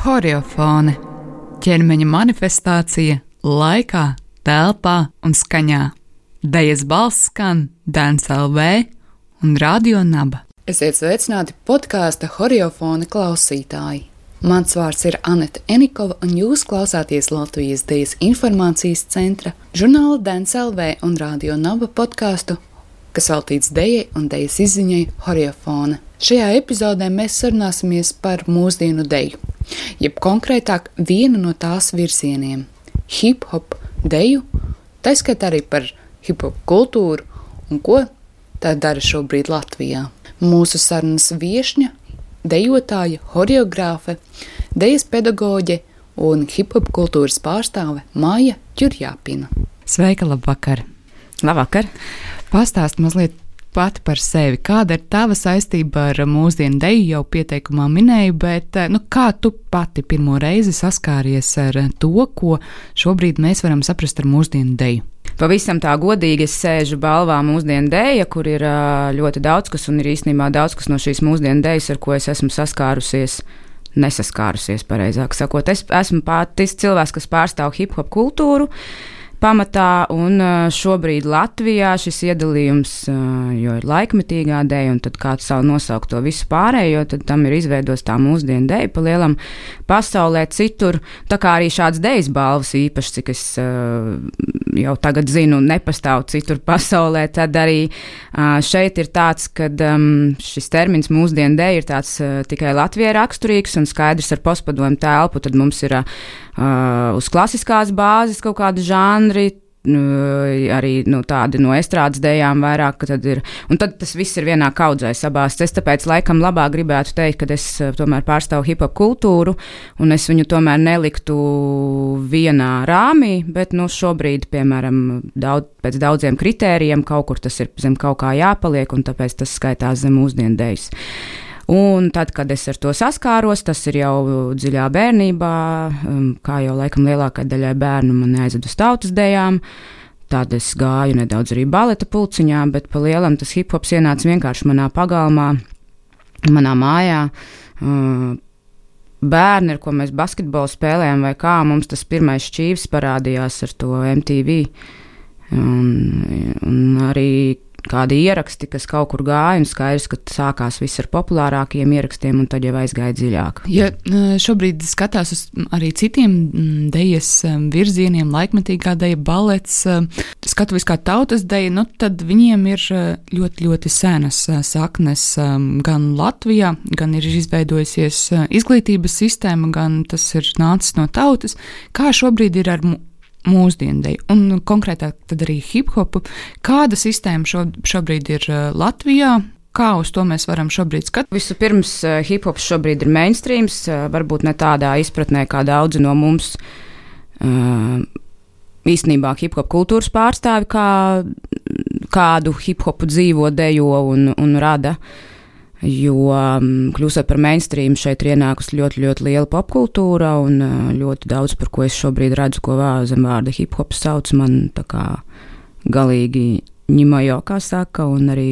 Horeofone - ķermeņa manifestācija laikā, telpā un skaņā. Dejas balss skan Dēns LV un Radio Naba. Esiet sveicināti podkāstu Horeofone klausītāji! Mans vārds ir Anita Enikova, un jūs klausāties Latvijas Dejas informācijas centra, žurnāla Dēns LV un Radio Naba podkāstu, kas veltīts dejai un dejas izziņai Horeofone. Šajā epizodē mēs sarunāsimies par mūsdienu deju jeb konkrētāk vienu no tās virzieniem - hip hop deju, tā skaitā arī par hip hop kultūru un ko tā dara šobrīd Latvijā. Mūsu sarunas viesņa, dejotāja, horeogrāfe, dejas pedagoģe un hip hop kultūras pārstāve Māja Čurjāpina. Sveika, labvakar! Labvakar! Pastāst mazliet pati par sevi. Kāda ir tava saistība ar mūsdienu deju, jau pieteikumā minēju, bet eh, nu, kā tu pati pirmo reizi saskāries ar to, ko šobrīd mēs varam saprast ar mūsdienu deju? Pavisam tā godīgi es sēžu balvā mūsdienu dēļa, kur ir ļoti daudz kas, un ir īstenībā daudz kas no šīs mūsdienu dēļas, ar ko es esmu saskārusies. Nesaskārusies, pareizāk sakot. Es esmu pats cilvēks, kas pārstāv hip hop kultūru. Uh, pamatā, un šobrīd Latvijā šis iedalījums, jo ir laikmetīgā dēļa, un tad kāds savu nosaukt to visu pārējo, tad tam ir izveidos tā mūsdienu dēļa pa lielam pasaulē citur. Tā kā arī šāds dēļas balvas īpaši, cik es jau tagad zinu, nepastāv citur pasaulē, tad arī šeit ir tāds, ka šis termins mūsdienu dēļa ir tāds tikai Latvijai raksturīgs un skaidrs ar postpadomu telpu, tad mums ir uz klasiskās bāzes kaut kādi žanri. Nu, arī nu, tādi no estrādes dēļām vairāk, ka tad ir. Un tad tas viss ir vienā kaudzē sabāzts. Es tāpēc laikam labāk gribētu teikt, ka es tomēr pārstāvu hip hop kultūru, un es viņu tomēr neliktu vienā rāmī, bet nu, šobrīd, piemēram, daudz, pēc daudziem kritērijiem kaut kur tas ir zem kaut kā jāpaliek, un tāpēc tas skaitās zem mūsdienu dēļas. Un tad, kad es ar to saskāros, tas ir jau dziļā bērnībā, um, kā jau laikam lielākajai daļai bērnu man aizved uz tautas dejām. Tad es gāju nedaudz arī baleta pulciņā, bet pa lielam tas hip hops ienāca vienkārši manā pagalmā, manā mājā. Uh, bērni, ar ko mēs basketbolu spēlējām, vai kā mums tas pirmais šķīvis parādījās ar to MTV. Un, un arī kādi ieraksti, kas kaut kur gāja, un skaidrs, ka sākās viss ar populārākiem ierakstiem, un tad jau aizgāja dziļāk. Ja šobrīd skatās uz arī citiem dejas virzieniem, laikmetīgā deja, balets, skatu visu kā tautas deja, nu, tad viņiem ir ļoti, ļoti senas saknes gan Latvijā, gan ir izveidojusies izglītības sistēma, gan tas ir nācis no tautas. Kā šobrīd ir ar mūsdienu dēļ, un konkrētāk arī hip hopu. Kāda sistēma šo, šobrīd ir uh, Latvijā? Kā uz to mēs varam šobrīd skatīties? Vispirms, uh, hip hops šobrīd ir mainstreams, uh, varbūt ne tādā izpratnē, kā daudzi no mums. Īstenībā hip hop kultūras pārstāvi, kā, kādu hip hopu dzīvo, dejo un, un rada. Uh, Jo um, kļūstot par mainstream, šeit ir ienākusi ļoti, ļoti liela popkultūra un ļoti daudz, par ko es šobrīd redzu, ko zem vārda hip hop sauc, man tā kā galīgi ņemajo, kā saka, un arī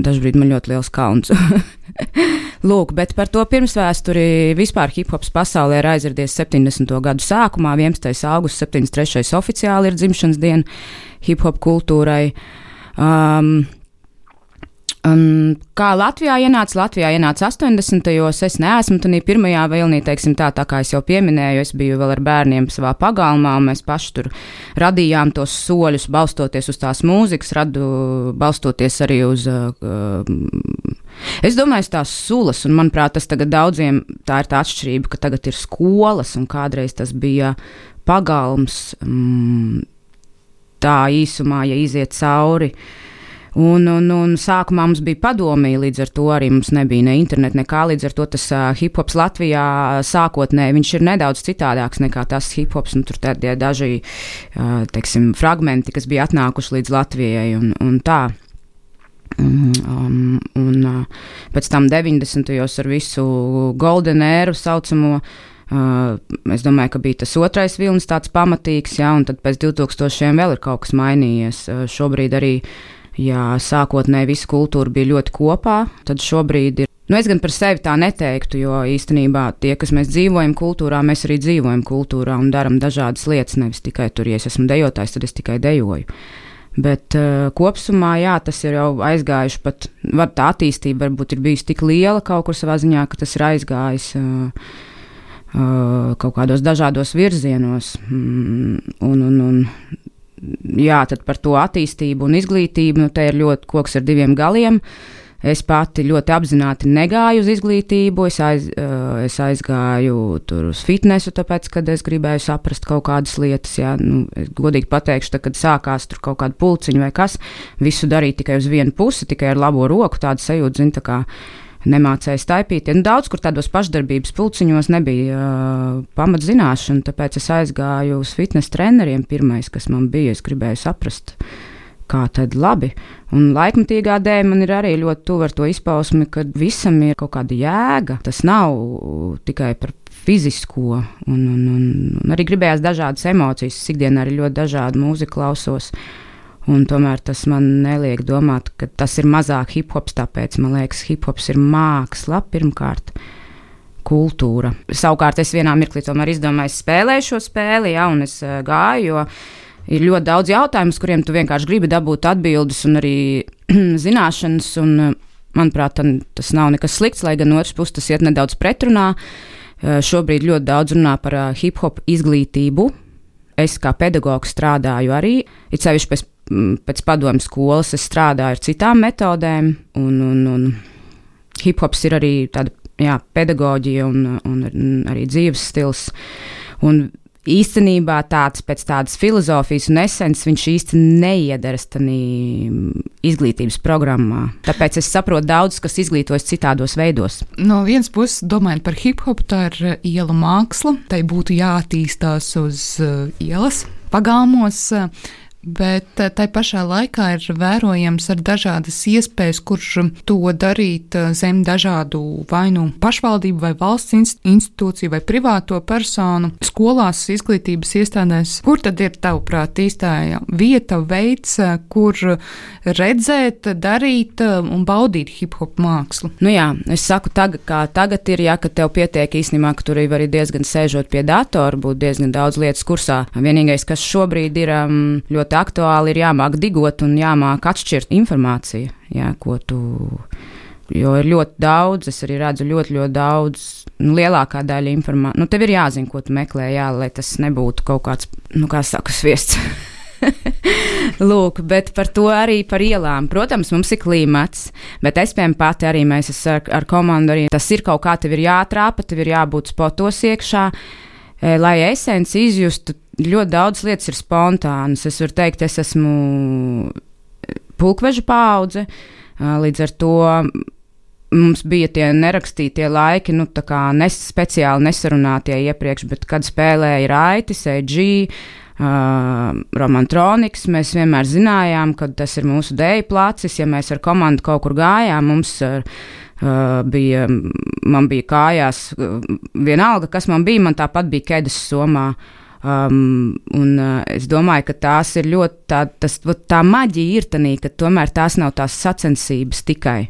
dažbrīd man ļoti liels kauns. Lūk, bet par to pirmsvēsturi vispār hip hops pasaulē ir aizradies 70. gadu sākumā, 11. augusts, 73. oficiāli ir dzimšanas diena hip hop kultūrai. Um, Um, kā Latvijā ienāca? Latvijā ienāca 80. gados. Es neesmu tādā pirmajā vilnī, teiksim, tā, tā kā es jau pieminēju, es biju vēl ar bērniem savā pagalmā, mēs paši tur radījām tos soļus, balstoties uz tās mūzikas, radu, balstoties arī uz. Uh, Es domāju, tās sulas, un manuprāt, tas tagad daudziem tā ir tā atšķirība, ka tagad ir skolas, un kādreiz tas bija pagalms. Mm, tā īsumā, ja iziet cauri. Uh, Un, un, un sākumā mums bija padomīja, līdz ar to arī mums nebija ne interneta, nekā. Līdz ar to tas uh, hip hops Latvijā sākotnēji viņš ir nedaudz citādāks nekā tas hip hops. Tur ir daži uh, teiksim, fragmenti, kas bija atnākuši līdz Latvijai un, un tā. Um, un uh, pēc tam 90. gados ar visu Golden Era saucamo. Uh, es domāju, ka bija tas otrais vilnis, tāds pamatīgs, jā, un tad pēc 2000 vēl ir kaut kas mainījies. Uh, šobrīd arī uh, Ja sākotnēji visa kultūra bija ļoti kopā, tad šobrīd ir Nu, es gan par sevi tā neteiktu, jo īstenībā tie, kas mēs dzīvojam kultūrā, mēs arī dzīvojam kultūrā un darām dažādas lietas. Nevis tikai tur, ja es esmu dejotājs, tad es tikai dejoju. Bet uh, kopumā, jā, tas ir jau aizgājuši pat, var, tā attīstība varbūt ir bijusi tik liela kaut kur savā ziņā, ka tas ir aizgājis uh, uh, kaut kādos dažādos virzienos. Mm, un, un, un, jā, tad par to attīstību un izglītību, nu, te ir ļoti koks ar diviem galiem. Es pati ļoti apzināti negāju uz izglītību, es, aiz, uh, es aizgāju tur uz fitnesu, tāpēc, kad es gribēju saprast kaut kādas lietas. Jā, nu, godīgi pateikšu, tad, kad sākās tur kaut kāda pulciņa vai kas, visu darīja tikai uz vienu pusi, tikai ar labo roku, tādu sajūtu, zin, tā kā nemācēja staipīt. Nu, daudz kur tādos pašdarbības pulciņos nebija uh, pamatzināšana, tāpēc es aizgāju uz fitnesa treneriem. Pirmais, kas man bija, es gribēju saprast, kā tad labi. Un laikmatīgā dēļ man ir arī ļoti tuva ar to izpausmi, ka visam ir kaut kāda jēga. Tas nav tikai par fizisko, un, un, un, un arī gribējās dažādas emocijas. Es ikdienā arī ļoti dažādu mūziku klausos. Un tomēr tas man neliek domāt, ka tas ir mazāk hip hops, tāpēc man liekas, hip hops ir māksla pirmkārt. Kultūra. Savukārt es vienā mirklī izdomāju, spēlēju šo spēli, ja, un es uh, gāju, jo ir ļoti daudz jautājumu, kuriem tu vienkārši gribi dabūt atbildes un arī zināšanas. Un, eh, manuprāt, tas nav nekas slikts, lai gan no otras puses tas iet nedaudz pretrunā. Eh, šobrīd ļoti daudz runā par eh, hip hop izglītību. Es kā pedagogs strādāju arī, it sevišķi pēc, pēc padomu skolas, es strādāju ar citām metodēm, un, un, un hip hops ir arī tāda jā, pedagoģija un, un, arī dzīves stils. Un īstenībā tāds pēc tādas filozofijas un esences viņš īsti neiedaras tajā izglītības programmā. Tāpēc es saprotu daudz, kas izglītojas citādos veidos. No vienas puses, domājot par hip hop, tā ir uh, ielu māksla. Tai būtu jāattīstās uz uh, ielas pagalmos. Bet eh, tai pašā laikā ir vērojams ar dažādas iespējas, kurš to darīt eh, zem dažādu vai nu pašvaldību vai valsts institūciju vai privāto personu skolās, izglītības iestādēs. Kur tad ir tavuprāt īstā vieta, veids, eh, kur redzēt, darīt un baudīt hip hop mākslu? Nu jā, es saku tagad, kā tagad ir, ja, ka tev pietiek īstenībā, ka tur arī diezgan sēžot pie datora, būt diezgan daudz lietas kursā. Vienīgais, kas šobrīd ir um, ļoti ļoti aktuāli ir jāmāk digot un jāmāk atšķirt informāciju, jā, ko tu. Jo ir ļoti daudz, es arī redzu ļoti, ļoti daudz, nu, lielākā daļa informācijas. Nu, tev ir jāzina, ko tu meklē, jā, lai tas nebūtu kaut kāds, nu, kā saka, sviests. Lūk, bet par to arī par ielām. Protams, mums ir klimats, bet es piemēram pati arī mēs ar, ar komandu arī tas ir kaut kā tev ir jātrāpa, tev ir jābūt spotos iekšā, eh, lai esence izjustu ļoti daudz lietas ir spontānas. Es varu teikt, es esmu pulkveža paudze, līdz ar to mums bija tie nerakstītie laiki, nu, tā kā nes, speciāli nesarunātie iepriekš, bet kad spēlēja Raitis, EG, uh, Romantroniks, mēs vienmēr zinājām, ka tas ir mūsu dēļa placis. Ja mēs ar komandu kaut kur gājām, mums uh, bija, man bija kājās, uh, vienalga, kas man bija, man tāpat bija ķēdes somā. Uh, Um, un, uh, es domāju, ka tās ir ļoti tā, tas, tā maģija ir tanī, ka tomēr tās nav tās sacensības tikai.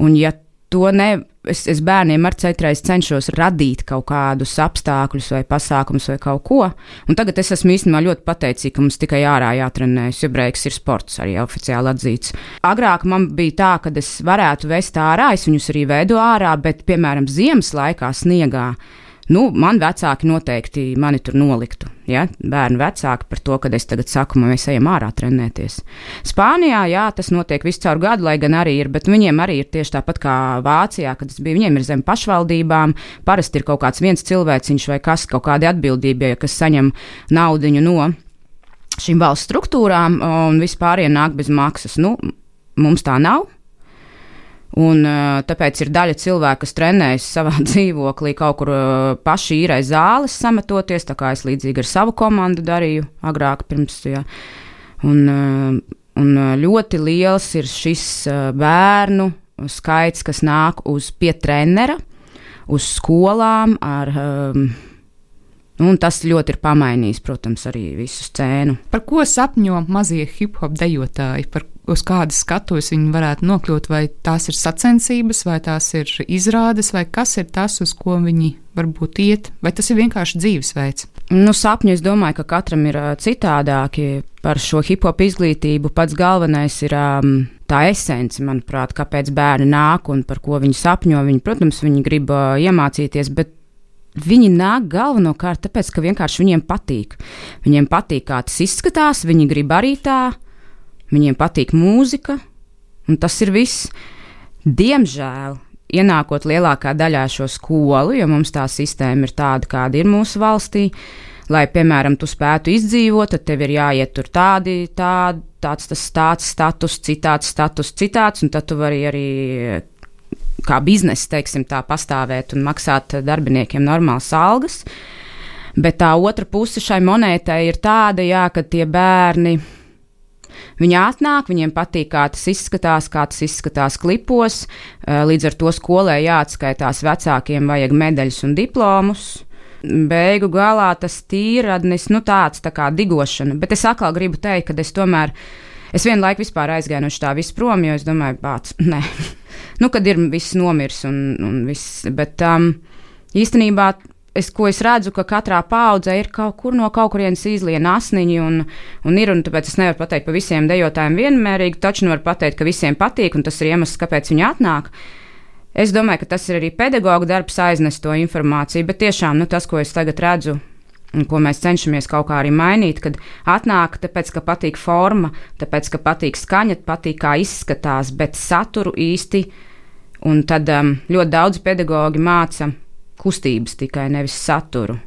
Un, ja to ne, es, es bērniem ar citreiz cenšos radīt kaut kādus apstākļus vai pasākumus vai kaut ko. Un tagad es esmu īstenībā ļoti pateicīga, ka mums tikai ārā jātrenējas, jo breiks ir sports arī oficiāli atzīts. Agrāk man bija tā, ka es varētu vest ārā, es viņus arī veidu ārā, bet, piemēram, ziemas laikā sniegā Nu, man vecāki noteikti mani tur noliktu. Ja? Bērnu vecāki par to, ka es tagad saku, mēs ejam ārā trenēties. Spānijā, jā, tas notiek visu caur gadu, lai gan arī ir, bet viņiem arī ir tieši tāpat kā Vācijā, kad tas bija. Viņiem ir zem pašvaldībām, parasti ir kaut kāds viens cilvēciņš vai kas, kaut kāda atbildība, kas saņem naudiņu no šīm valsts struktūrām, un vispārējie nāk bez maksas. Nu, mums tā nav. Un, tāpēc ir daļa cilvēku, kas trenējas savā dzīvoklī, kaut kur paši īrai zāles sametoties, tā kā es līdzīgi ar savu komandu darīju agrāk. Pirms, ja. un, un ļoti liels ir šis bērnu skaits, kas nāk uz pie trenera, uz skolām ar um, Nu, tas ļoti ir pamainījis, protams, arī visu scēnu. Par ko sapņo mazie hip hop dejotāji? Par uz kādas skatuves viņi varētu nokļūt, vai tās ir sacensības, vai tās ir izrādes, vai kas ir tas, uz ko viņi varbūt iet, vai tas ir vienkārši dzīvesveids. Nu, sapņi, es domāju, ka katram ir uh, citādāki par šo hip hop izglītību. Pats galvenais ir um, tā esence, manuprāt, kāpēc bērni nāk un par ko viņi sapņo. Viņi, protams, viņi grib uh, iemācīties, bet Viņi nāk galvenokārt tāpēc, ka vienkārši viņiem patīk. Viņiem patīk, kā tas izskatās, viņi grib arī tā, viņiem patīk mūzika, un tas ir viss. Diemžēl, ienākot lielākā daļā šo skolu, jo mums tā sistēma ir tāda, kāda ir mūsu valstī, lai, piemēram, tu spētu izdzīvot, tad tev ir jāiet tur tādi, tādi, tāds, tas tāds status, citāds status, citāds, un tad tu vari arī kā biznesa, teiksim, tā pastāvēt un maksāt darbiniekiem normālas algas. Bet tā otra puse šai monētai ir tāda, jā, ka tie bērni Viņi atnāk, viņiem patīk, kā tas izskatās, kā tas izskatās klipos. Eh, līdz ar to skolē jāatskaitās vecākiem, vajag medaļas un diplomus. Beigu galā tas tīradnis, nu tāds tā kā digošana. Bet es atkal gribu teikt, ka es tomēr, es vienu laiku vispār aizgāju no šī vis prom, jo es domāju, bāc, nē, nu, kad ir viss nomirs un, un viss. Bet um, īstenībā es, es redzu, ka katrā paudzē ir kaut kur no kaut kurienes izliena asniņi, un, un ir, un tāpēc es nevaru pateikt par visiem dejotājiem vienmērīgi, taču nu varu pateikt, ka visiem patīk, un tas ir iemesls, kāpēc viņi atnāk. Es domāju, ka tas ir arī pedagoģa darbs aiznest to informāciju, bet tiešām nu, tas, ko es tagad redzu, un ko mēs cenšamies kaut kā arī mainīt, kad atnāk, tāpēc, ka patīk forma, tāpēc, ka patīk skaņa, patīk, kā izskatās, bet saturu īsti. Un tad um, ļoti daudz pedagoģi māca kustības tikai, nevis saturu.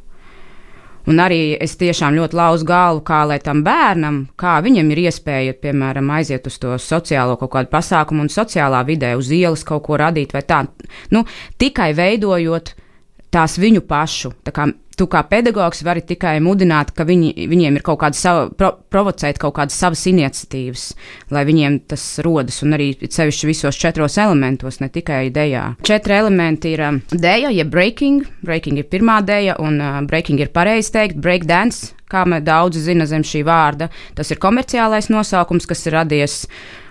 Un arī es tiešām ļoti lauzu galvu, kā lai tam bērnam, kā viņam ir iespēja, piemēram, aiziet uz to sociālo kaut kādu pasākumu un sociālā vidē, uz ielas kaut ko radīt vai tā. Nu, tikai veidojot tās viņu pašu. Tā kā tu kā pedagogs vari tikai mudināt, ka viņi, viņiem ir kaut kāda sava, pro, provocēt kaut kādas savas iniciatīvas, lai viņiem tas rodas, un arī sevišķi visos četros elementos, ne tikai idejā. Četri elementi ir um, dēja, jeb breaking, breaking ir pirmā dēja, un uh, breaking ir pareizi teikt, break dance, kā daudzi zina zem šī vārda. Tas ir komerciālais nosaukums, kas ir radies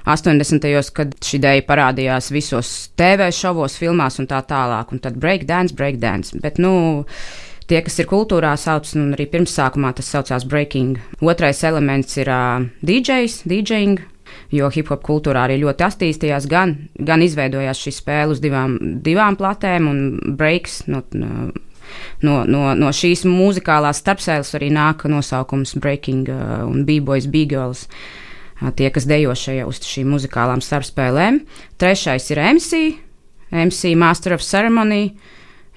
80. gados, kad šī ideja parādījās visos TV šovos, filmās un tā tālāk, un tad breakdance, breakdance. Bet, nu, Tie, kas ir kultūrā, sauc, un arī pirmsākumā tas saucās breaking. Otrais elements ir uh, DJs, DJing, jo hip hop kultūrā arī ļoti attīstījās. Gan, gan izveidojās šī spēle uz divām, divām platēm, un breaks no, no, no, no šīs muzikālās starpsēles arī nāk nosaukums breaking uh, un b-boys, b-girls. Uh, tie, kas dejo šajā uz šīm muzikālām starpspēlēm. Trešais ir MC, MC Master of Ceremony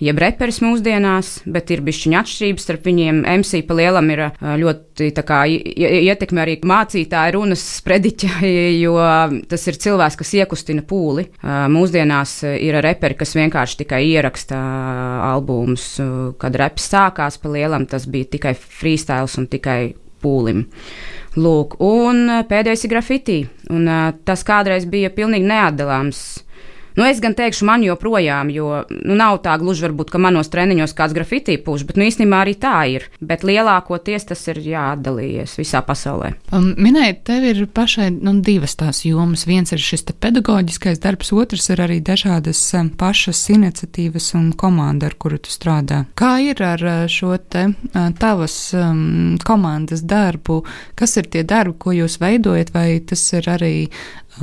jeb reperis mūsdienās, bet ir bišķiņa atšķirības starp viņiem. MC pa lielam ir ļoti kā, ietekme arī mācītāja runas sprediķa, jo tas ir cilvēks, kas iekustina pūli. Mūsdienās ir reperi, kas vienkārši tikai ieraksta albumus. Kad reps sākās pa lielam, tas bija tikai freestyles un tikai pūlim. Lūk, un pēdējais ir grafitī. Un, tas kādreiz bija pilnīgi neatdalāms Nu, es gan teikšu, man joprojām, jo nu, nav tā gluži varbūt, ka manos treniņos kāds grafitī pūš, bet nu, īstenībā arī tā ir. Bet lielākoties tas ir jāatdalījies visā pasaulē. Um, minēji, tev ir pašai nu, divas tās jomas. Viens ir šis pedagoģiskais darbs, otrs ir arī dažādas um, pašas iniciatīvas un komanda, ar kuru tu strādā. Kā ir ar uh, šo te uh, tavas um, komandas darbu? Kas ir tie darbi, ko jūs veidojat, vai tas ir arī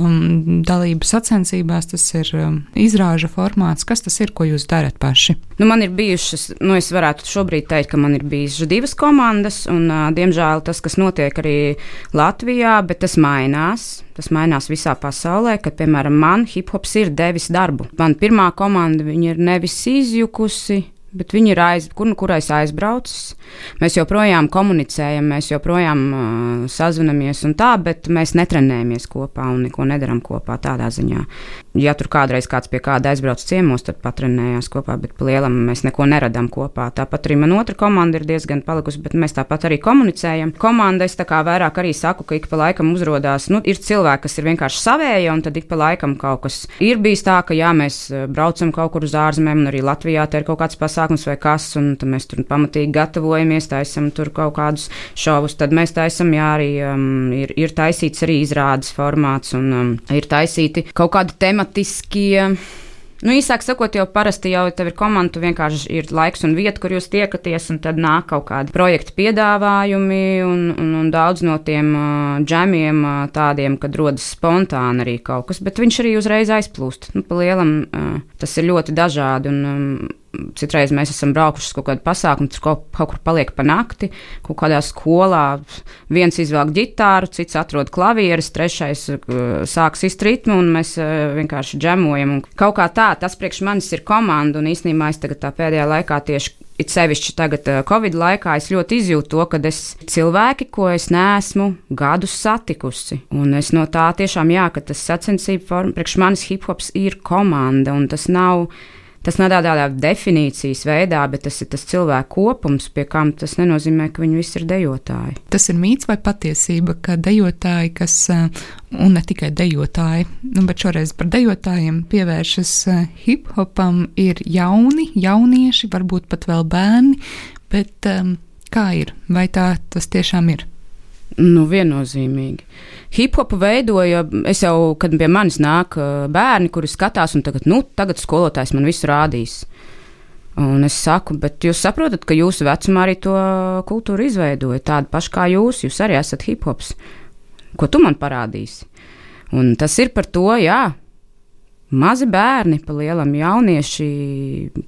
um, dalība sacensībās, tas ir um, izrāža formāts. Kas tas ir, ko jūs darat paši? Nu, man ir bijušas, nu, es varētu šobrīd teikt, ka man ir bijušas divas komandas, un, uh, diemžēl, tas, kas notiek arī Latvijā, bet tas mainās. Tas mainās visā pasaulē, kad, piemēram, man hip hops ir devis darbu. Man pirmā komanda ir nevis izjukusi, bet viņi ir aiz, kur, nu, kurais aizbraucis. Mēs joprojām komunicējam, mēs joprojām uh, sazinamies un tā, bet mēs netrenējamies kopā un neko nedaram kopā tādā ziņā. Ja tur kādreiz kāds pie kāda aizbrauc ciemos, tad patrenējās kopā, bet lielam mēs neko neradām kopā. Tāpat arī man otra komanda ir diezgan palikusi, bet mēs tāpat arī komunicējam. Komanda es tā kā vairāk arī saku, ka ik pa laikam uzrādās, nu, ir cilvēki, kas ir vienkārši savēji, un tad ik pa laikam kaut kas ir bijis tā, ka jā, mēs eh, braucam kaut kur uz ārzemēm, un arī Latvijā te ir kaut kāds pasākums vai kas, un tad mēs tur pamatīgi gatavojamies, taisam tur kaut kādus šovus, tad mēs taisam, jā, arī um, ir, ir taisīts arī izrādes formāts, un um, ir taisīti kaut kādi temati tematiskie. Nu, īsāk sakot, jau parasti jau ir komanda, vienkārši ir laiks un vieta, kur jūs tiekaties, un tad nāk kaut kādi projekta piedāvājumi, un, un, un daudz no tiem uh, džemiem uh, tādiem, kad rodas spontāni arī kaut kas, bet viņš arī uzreiz aizplūst. Nu, pa lielam uh, tas ir ļoti dažādi. Un, um, Citreiz mēs esam braukuši uz kaut kādu pasākumu, tur kaut, kaut kur paliek pa nakti, kaut kādā skolā. Viens izvelk ģitāru, cits atrod klavierus, trešais uh, sāks iztritmu, un mēs uh, vienkārši džemojam. Un kaut kā tā, tas priekš manis ir komanda, un īstenībā es tagad tā pēdējā laikā tieši. It sevišķi tagad, uh, Covid laikā, es ļoti izjūtu to, ka es cilvēki, ko es neesmu gadus satikusi. Un es no tā tiešām, jā, ka tas sacensību forma, priekš manis hip hops ir komanda, un tas nav Tas nav tādā definīcijas veidā, bet tas ir tas cilvēku kopums, pie kam tas nenozīmē, ka viņi visi ir dejotāji. Tas ir mīts vai patiesība, ka dejotāji, kas, eh, un ne tikai dejotāji, nu, bet šoreiz par dejotājiem pievēršas eh, hip hopam, ir jauni, jaunieši, varbūt pat vēl bērni, bet um, kā ir? Vai tā tas tiešām ir? Nu, viennozīmīgi. Hip-hopu veidoja, es jau, kad pie manis nāk bērni, kuri skatās, un tagad, nu, tagad skolotājs man visu rādīs. Un es saku, bet jūs saprotat, ka jūsu vecumā arī to kultūru izveidoja tādu pašu kā jūs. Jūs arī esat hip-hops. Ko tu man parādīsi? Un tas ir par to, jā, mazi bērni, pa lielam jaunieši,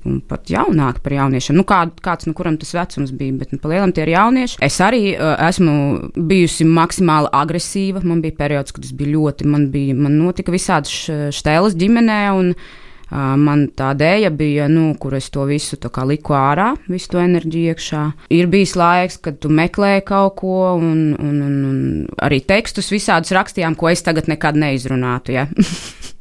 un pat jaunāki par jauniešiem. Nu, kā, kāds, nu, kuram tas vecums bija, bet nu, pa lielam tie ir jaunieši. Es arī uh, esmu bijusi maksimāli agresīva. Man bija periods, kad es biju ļoti, man, bija, man notika visādas štēles ģimenē. Un, Uh, man tā dēļa bija, nu, kur es to visu liku ārā, visu to enerģiju iekšā. Ir bijis laiks, kad tu meklēji kaut ko, un, un, un, un arī tekstus visādus rakstījām, ko es tagad nekad neizrunātu. Ja?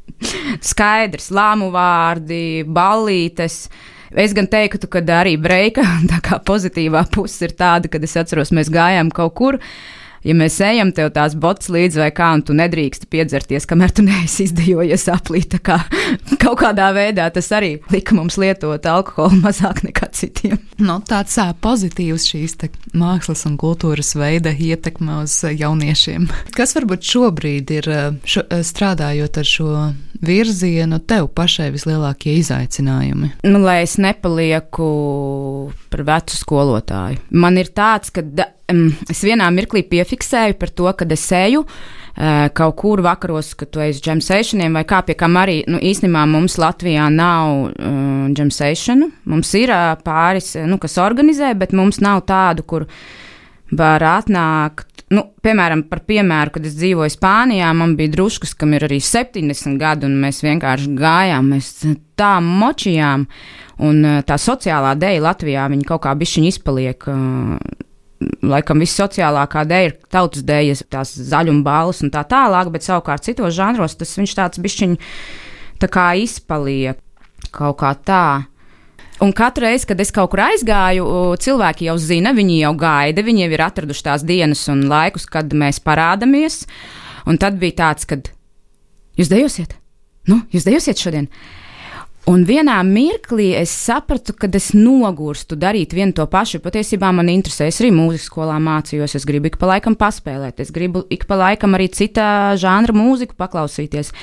skaidrs, lāmu vārdi, ballītes. Es gan teiktu, ka arī breika pozitīvā puse ir tāda, kad es atceros, mēs gājām kaut kur. Uh, ja mēs ejam tev tās botas līdzi vai kā, un tu nedrīkst piedzerties, kamēr tu neesi izdejojies aplīt. Kā, kaut kādā veidā tas arī lika mums lietot alkoholu mazāk nekā citiem. No, nu, tāds pozitīvs šīs mākslas un kultūras veida ietekme uz jauniešiem. Kas varbūt šobrīd ir šo, strādājot ar šo virzienu, tev pašai vislielākie izaicinājumi? Nu, lai es nepalieku par vecu skolotāju. Man ir tāds, ka um, es vienā mirklī piefiksēju par to, ka es eju. Uh, kaut kur vakaros, kad tu uz džemsēšaniem, vai kā pie kam arī nu, īstenībā mums Latvijā nav uh, džemsēšanu. Mums ir uh, pāris, nu, kas organizē, bet mums nav tādu, kur var atnākt. Nu, piemēram, par piemēru, kad es dzīvoju Spānijā, man bija druskas, kam ir arī 70 gadi, un mēs vienkārši gājām, mēs tā močījām. Un tā sociālā dēļa Latvijā viņa kaut kā bišķiņa izpaliek. Laikam vissociālākā dēļa ir tautas dēļas, tās zaļumbālas un tā tālāk, bet savukārt citos žanros tas viņš tāds bišķiņ tā kā izpaliek kaut kā tā. Un katru reizi, kad es kaut kur aizgāju, cilvēki jau zina, viņi jau gaida, viņi jau ir atraduši tās dienas un laikus, kad mēs parādāmies. Un tad bija tāds, kad jūs dejosiet, nu, jūs dejosiet šodien. Un vienā mirklī es sapratu, ka es nogurstu darīt vienu to pašu. Patiesībā man interesē, es arī mūzikas skolā mācījos, es gribu ik pa laikam paspēlēt, es gribu ik pa laikam arī citā žanra mūziku paklausīties.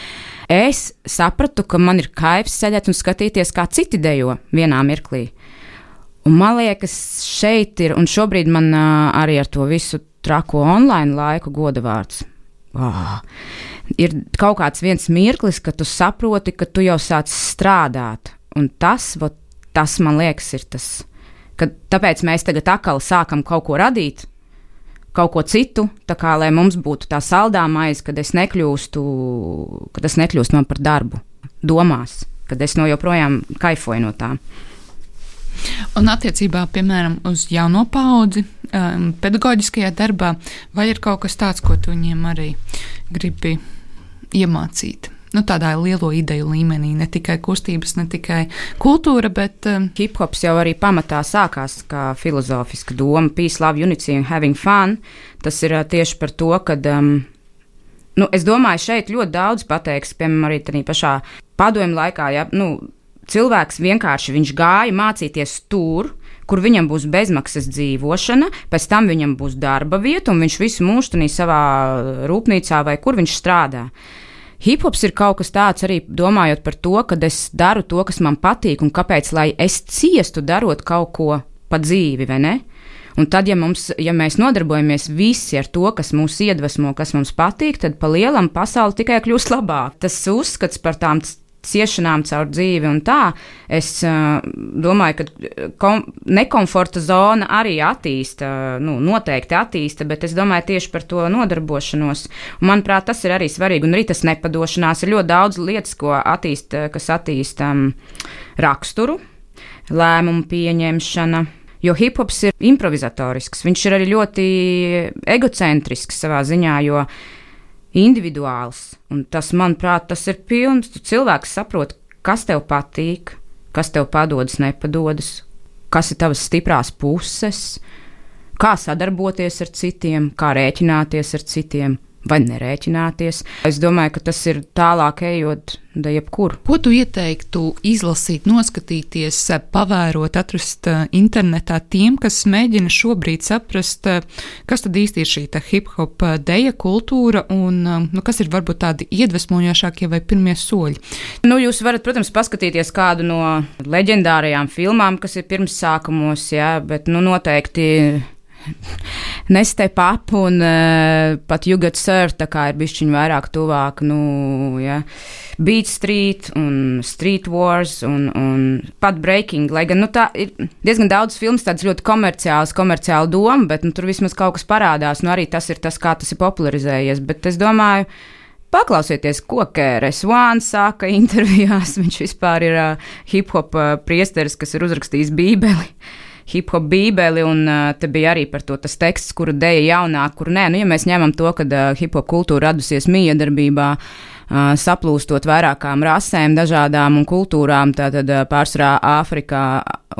Es sapratu, ka man ir kaivs sēdēt un skatīties, kā citi dejo vienā mirklī. Un man liekas, šeit ir, un šobrīd man arī ar to visu trako online laiku goda vārds. Oh ir kaut kāds viens mirklis, kad tu saproti, ka tu jau sāc strādāt. Un tas, vat, tas man liekas, ir tas. Kad, tāpēc mēs tagad atkal sākam kaut ko radīt, kaut ko citu, tā kā lai mums būtu tā saldā maize, kad es nekļūstu, kad es nekļūstu man par darbu, domās, kad es no joprojām kaifoju no tā. Un attiecībā, piemēram, uz jauno paudzi, um, pedagoģiskajā darbā, vai ir kaut kas tāds, ko tu viņiem arī gribi iemācīt? nu, tādā lielo ideju līmenī. Ne tikai kustības, ne tikai kultūra, bet. Um, Hip-hops jau arī pamatā sākās kā filozofiska doma, peace, love, unity and having fun. Tas ir uh, tieši par to, ka. Um, nu, es domāju, šeit ļoti daudz pateiks, piemēram, arī tādā pašā padomju laikā. Ja, nu, cilvēks vienkārši gāja mācīties tur, kur viņam būs bezmaksas dzīvošana, pēc tam viņam būs darba vieta, un viņš visu mūžu savā rūpnīcā vai kur viņš strādā. Hiphops ir kaut kas tāds arī domājot par to, ka es daru to, kas man patīk, un kāpēc lai es ciestu darot kaut ko pa dzīvi, vai ne? Un tad, ja, mums, ja mēs nodarbojamies visi ar to, kas mūs iedvesmo, kas mums patīk, tad pa lielam pasauli tikai kļūst labāk. Tas uzskats par tām ciešanām caur dzīvi un tā, es uh, domāju, ka kom, nekomforta zona arī attīsta, nu, noteikti attīsta, bet es domāju tieši par to nodarbošanos. Un, manuprāt, tas ir arī svarīgi, un arī tas nepadošanās ir ļoti daudz lietas, ko attīsta, kas attīsta um, raksturu, lēmumu pieņemšana. Jo hip hops ir improvizatorisks, viņš ir arī ļoti egocentrisks savā ziņā, jo uh, individuāls. Un tas, manuprāt, tas ir pilns. Cilvēks saprot, kas tev patīk, kas tev padodas, nepadodas, kas ir tavas stiprās puses, kā sadarboties ar citiem, kā rēķināties ar citiem vai nerēķināties. Es domāju, ka tas ir tālāk ejot da jebkur. Ko tu ieteiktu izlasīt, noskatīties, pavērot, atrast eh, internetā tiem, kas mēģina šobrīd saprast, eh, kas tad īsti ir šī hip hop eh, deja kultūra un nu, kas ir varbūt tādi iedvesmojošākie vai pirmie soļi? Nu, jūs varat, protams, paskatīties kādu no leģendārajām filmām, kas ir pirmsākumos, jā, bet nu, noteikti Nestep up un uh, pat You Get Served, tā kā ir bišķiņi vairāk tuvāk, nu, ja, Beat Street un Street Wars un, un pat Breaking, lai gan, nu, tā ir diezgan daudz filmas tāds ļoti komerciāls, komerciāla doma, bet, nu, tur vismaz kaut kas parādās, nu, arī tas ir tas, kā tas ir popularizējies, bet es domāju, Paklausieties, ko Kērs Vāns saka intervijās. Viņš vispār ir uh, hip hop uh, priesteris, kas ir uzrakstījis Bībeli. Uh, hip hop bībeli, un uh, te bija arī par to tas teksts, kuru dēja jaunāk, kur nē. Nu, ja mēs ņemam to, ka uh, hip hop kultūra radusies miedarbībā, uh, saplūstot vairākām rasēm, dažādām kultūrām, tātad uh, pārsvarā Āfrikā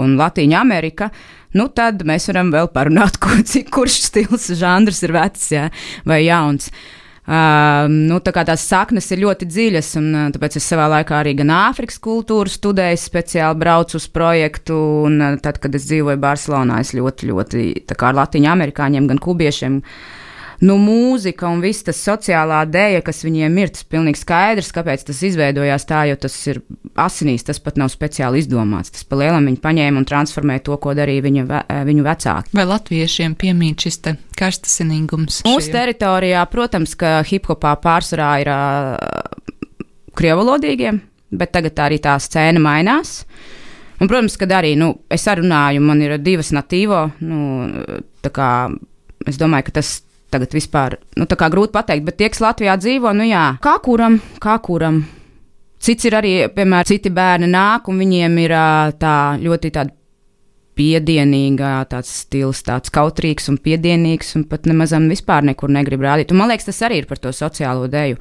un Latīņa Amerika. Nu, tad mēs varam vēl parunāt, ko, cik, kurš stils, žanrs ir vecs ja, vai jauns. Uh, nu, tā tās saknes ir ļoti dziļas, un tāpēc es savā laikā arī gan Āfrikas kultūru studēju, speciāli braucu uz projektu, un tad, kad es dzīvoju Barcelonā, es ļoti, ļoti, ar latīņu amerikāņiem, gan kubiešiem, uh, nu, mūzika un viss tas sociālā dēļa, kas viņiem ir, tas pilnīgi skaidrs, kāpēc tas izveidojās tā, jo tas ir asinīs, tas pat nav speciāli izdomāts. Tas pa lielam viņi paņēma un transformēja to, ko darīja viņa, viņu vecāki. Vai latviešiem piemīt šis te karstasinīgums? Mūsu teritorijā, protams, ka hip-hopā pārsvarā ir uh, krievalodīgiem, bet tagad arī tā scēna mainās. Un, protams, kad arī nu, es runāju, man ir divas natīvo. Nu, kā, es domāju, ka tas tagad vispār nu, grūti pateikt, bet tie, kas Latvijā dzīvo, nu jā, kā kuram, kā kuram. Cits ir arī, piemēram, citi bērni nāk, un viņiem ir tā ļoti tāda piedienīga, tāds stils, tāds kautrīgs un piedienīgs, un pat nemazam vispār nekur negrib rādīt. Un man liekas, tas arī ir par to sociālo deju,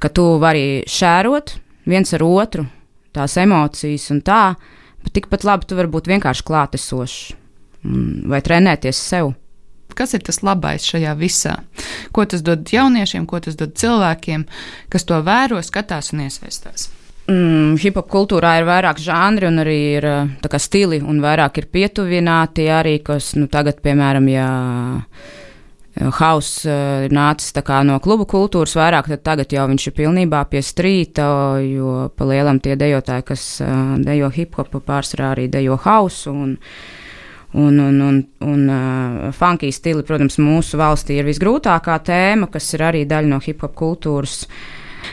ka tu vari šērot viens ar otru tās emocijas un tā, bet tikpat labi tu vari būt vienkārši klātesošs vai trenēties sev. Kas ir tas labais šajā visā? Ko tas dod jauniešiem, ko tas dod cilvēkiem, kas to vēro, skatās un iesaistās? Mm, Hip-hop kultūrā ir vairāk žanri un arī ir kā, stili, un vairāk ir pietuvināti arī, kas nu, tagad, piemēram, ja Hauss ir nācis no klubu kultūras vairāk, tad tagad jau viņš ir pilnībā pie strīta, jo pa lielam tie dejotāji, kas dejo hip-hopu, pārsvarā arī dejo hausu. Un, Un, un, un, un uh, funky stili, protams, mūsu valstī ir visgrūtākā tēma, kas ir arī daļa no hip hop kultūras.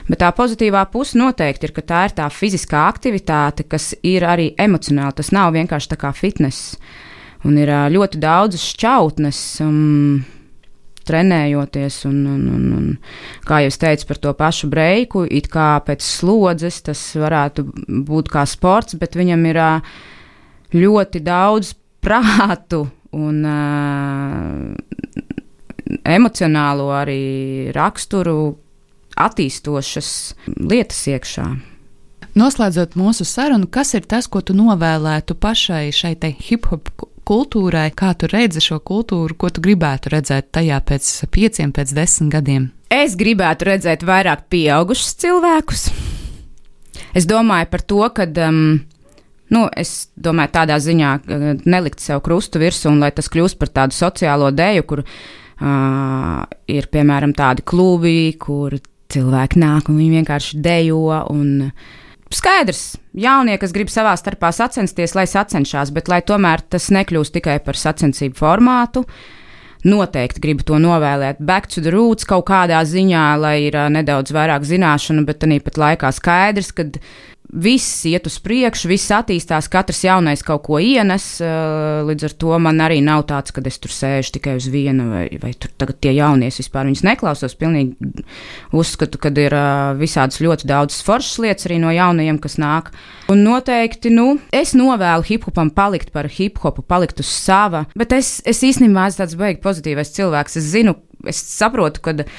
Bet tā pozitīvā puse noteikti ir, ka tā ir tā fiziskā aktivitāte, kas ir arī emocionāla. Tas nav vienkārši tā kā fitness. Un ir uh, ļoti daudzas šķautnes. Um, trenējoties, un, un, un, un, kā jau es teicu par to pašu breiku, it kā pēc slodzes tas varētu būt kā sports, bet viņam ir ļoti daudz prātu un emocionālo arī raksturu attīstošas lietas iekšā. Noslēdzot mūsu sarunu, kas ir tas, ko tu novēlētu pašai šai hip hop kultūrai, kā tu redzi šo kultūru, ko tu gribētu redzēt tajā pēc pieciem, pēc desmit gadiem? Es gribētu redzēt vairāk pieaugušus cilvēkus. Es domāju par to, ka. Um, Nu, es domāju, tādā ziņā nelikt sev krustu virsū, un lai tas kļūst par tādu sociālo dēļu, kur uh, ir piemēram tādi klubi, kur cilvēki nāk un viņi vienkārši dejo. Un, Skaidrs, jaunie, kas grib savā starpā sacensties, lai sacenšas, bet lai tomēr tas nekļūst tikai par sacensību formātu. Noteikti gribu to novēlēt. Back to the roots kaut kādā ziņā, lai ir uh, nedaudz vairāk zināšanu, bet tāpat laikā skaidrs, ka viss iet uz priekšu, viss attīstās, katrs jaunais kaut ko ienes. Eh, līdz ar to man arī nav tāds, ka es tur sēžu tikai uz vienu, vai, vai tur tagad tie jaunie vispār viņus neklausos. Pilnīgi uzskatu, ka ir eh, visādas ļoti daudzas foršas lietas arī no jaunajiem, kas nāk. Un noteikti, nu, es novēlu hip hopam palikt par hip hopu, palikt uz sava, bet es, es īstenībā esmu tāds baigi pozitīvs cilvēks. Es zinu, es saprotu, ka uh,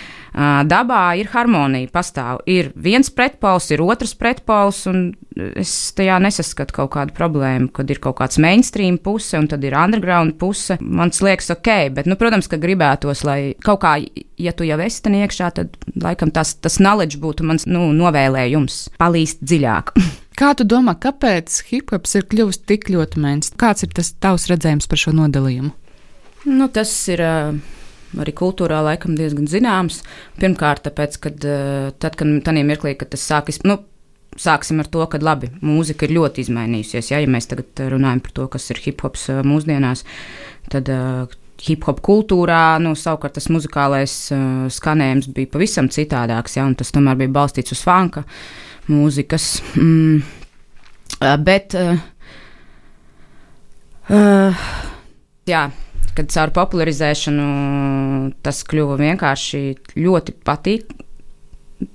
dabā ir harmonija, pastāv. Ir viens pretpols, ir otrs pretpols, un es tajā nesaskatu kaut kādu problēmu, kad ir kaut kāds mainstream puse un tad ir underground puse. Man liekas, ok, bet, nu, protams, ka gribētos, lai kaut kā, ja tu jau esi tam iekšā, tad laikam tas, tas knowledge būtu mans nu, novēlējums palīst dziļāk. Kā tu domā, kāpēc hip hops ir kļuvis tik ļoti mēns? Kāds ir tas tavs redzējums par šo nodalījumu? Nu, tas ir. Uh, arī kultūrā laikam diezgan zināms. Pirmkārt, tāpēc, kad eh, tad, kad tādā mirklī, kad tas sākas, nu, sāksim ar to, ka labi, mūzika ir ļoti izmainījusies. Ja, ja mēs tagad runājam par to, kas ir hip hops eh, mūsdienās, tad uh, hip hop kultūrā, nu, savukārt tas muzikālais skanējums bija pavisam citādāks, ja, un tas tomēr bija balstīts uz funka mūzikas. Mm, bet, uh, uh, jā, kad caur popularizēšanu tas kļuva vienkārši ļoti patīk.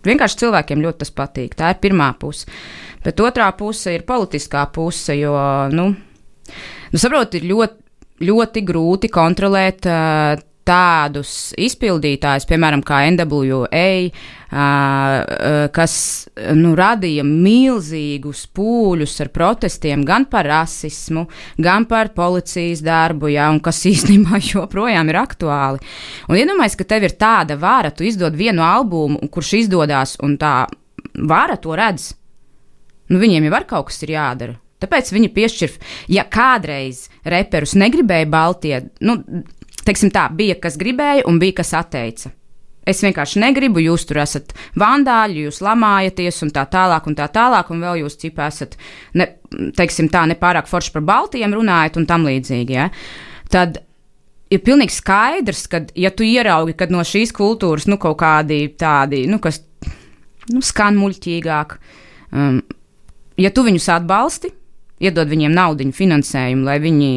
Vienkārši cilvēkiem ļoti tas patīk. Tā ir pirmā puse. Bet otrā puse ir politiskā puse, jo, nu, nu saprot, ir ļoti, ļoti grūti kontrolēt uh, tādus izpildītājus, piemēram, kā NWA, kas nu, radīja milzīgus pūļus ar protestiem gan par rasismu, gan par policijas darbu, ja, un kas īstenībā joprojām ir aktuāli. Un iedomājieties, ka tev ir tāda vara, tu izdod vienu albumu, kurš izdodas, un tā vara to redz. Nu, viņiem jau ar kaut kas ir jādara. Tāpēc viņi piešķir, ja kādreiz reperus negribēja Baltijā, nu, teiksim tā, bija kas gribēja un bija kas atteica. Es vienkārši negribu, jūs tur esat vandāļi, jūs lamājaties un tā tālāk, un tā tālāk, un vēl jūs cipā esat, ne, teiksim tā, nepārāk forši par Baltijiem runājat un tam līdzīgi. Ja? Tad ir pilnīgi skaidrs, ka, ja tu ieraugi, ka no šīs kultūras, nu, kaut kādi tādi, nu, kas, nu, skan muļķīgāk, um, ja tu viņus atbalsti, iedod viņiem naudu, finansējumu, lai viņi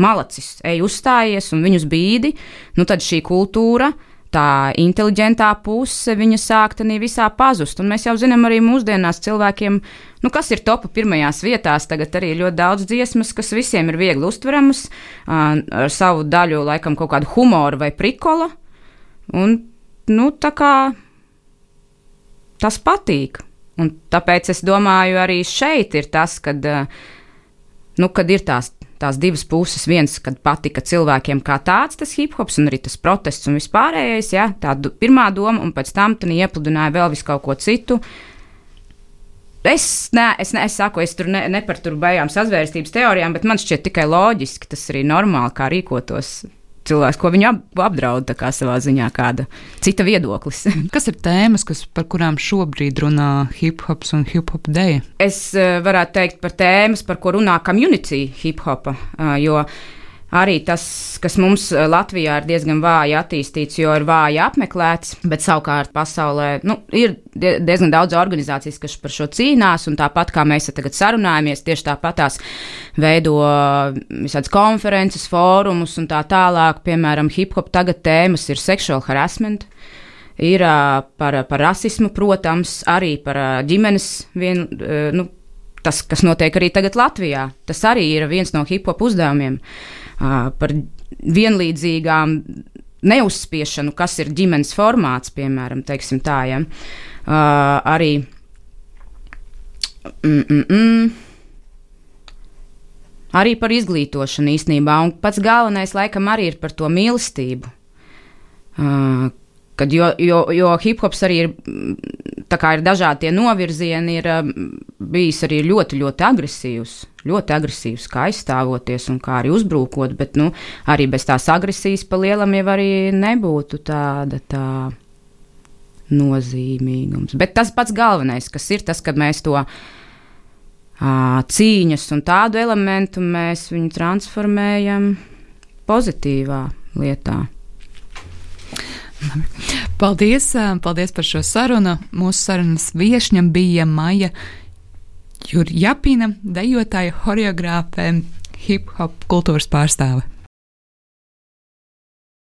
malacis, ej uzstājies un viņus bīdi, nu tad šī kultūra. Tā inteliģentā puse viņa sāk tādā visā pazust. Un mēs jau zinām, arī mūsdienās cilvēkiem, nu, kas ir topa pirmajās vietās, tagad arī ļoti daudz dziesmas, kas visiem ir viegli uztveramas, ar savu daļu, laikam, kaut kādu humoru vai prikola. Un, nu, tā kā tas patīk. Un tāpēc es domāju, arī šeit ir tas, kad, nu, kad ir tās tās divas puses. Viens, kad patika cilvēkiem kā tāds tas hip hops un arī tas protests un vispārējais, ja, tā pirmā doma, un pēc tam tā iepludināja vēl visu kaut ko citu. Es, ne, es, ne, es saku, es tur ne, ne par tur baigām sazvērstības teorijām, bet man šķiet tikai loģiski, tas arī normāli, kā rīkotos cilvēks, ko viņu ap, apdraud savā ziņā, kāda cita viedoklis. kas ir tēmas, kas, par kurām šobrīd runā hip hops un hip hop dēļ? Es uh, varētu teikt par tēmas, par ko runā community hip hopa, uh, jo arī tas, kas mums eh, Latvijā ir diezgan vāji attīstīts, jo ir vāji apmeklēts, bet savukārt pasaulē nu, ir diezgan daudz organizācijas, kas par šo cīnās, un tāpat kā mēs tagad sarunājamies, tieši tāpat tās veido visādas konferences, fórumus un tā tālāk. Piemēram, hip hop tagad tēmas ir sexual harassment. Ir uh, par, par rasismu, protams, arī par ģimenes vien, nu, tas, kas notiek arī tagad Latvijā. Tas arī ir viens no hip hop uzdevumiem. Uh, par vienlīdzīgām neuzspiešanu, kas ir ģimenes formāts, piemēram, tā, ja? uh, arī. Mm, mm, mm. Arī par izglītošanu īstenībā, un pats galvenais laikam arī ir par to mīlestību. Uh, kad, jo jo, jo hip hops arī ir, kā ir dažādi novirzieni, ir uh, bijis arī ļoti, ļoti agresīvs ļoti agresīvs, kā aizstāvoties un kā arī uzbrukot, bet nu, arī bez tās agresijas pa lielam jau arī nebūtu tāda tā nozīmīgums. Bet tas pats galvenais, kas ir tas, kad mēs to cīņas un tādu elementu mēs viņu transformējam pozitīvā lietā. Paldies, paldies par šo sarunu. Mūsu sarunas viesņa bija Maija Jurjapina, dejotāja, horeogrāfe, hip hop kultūras pārstāve.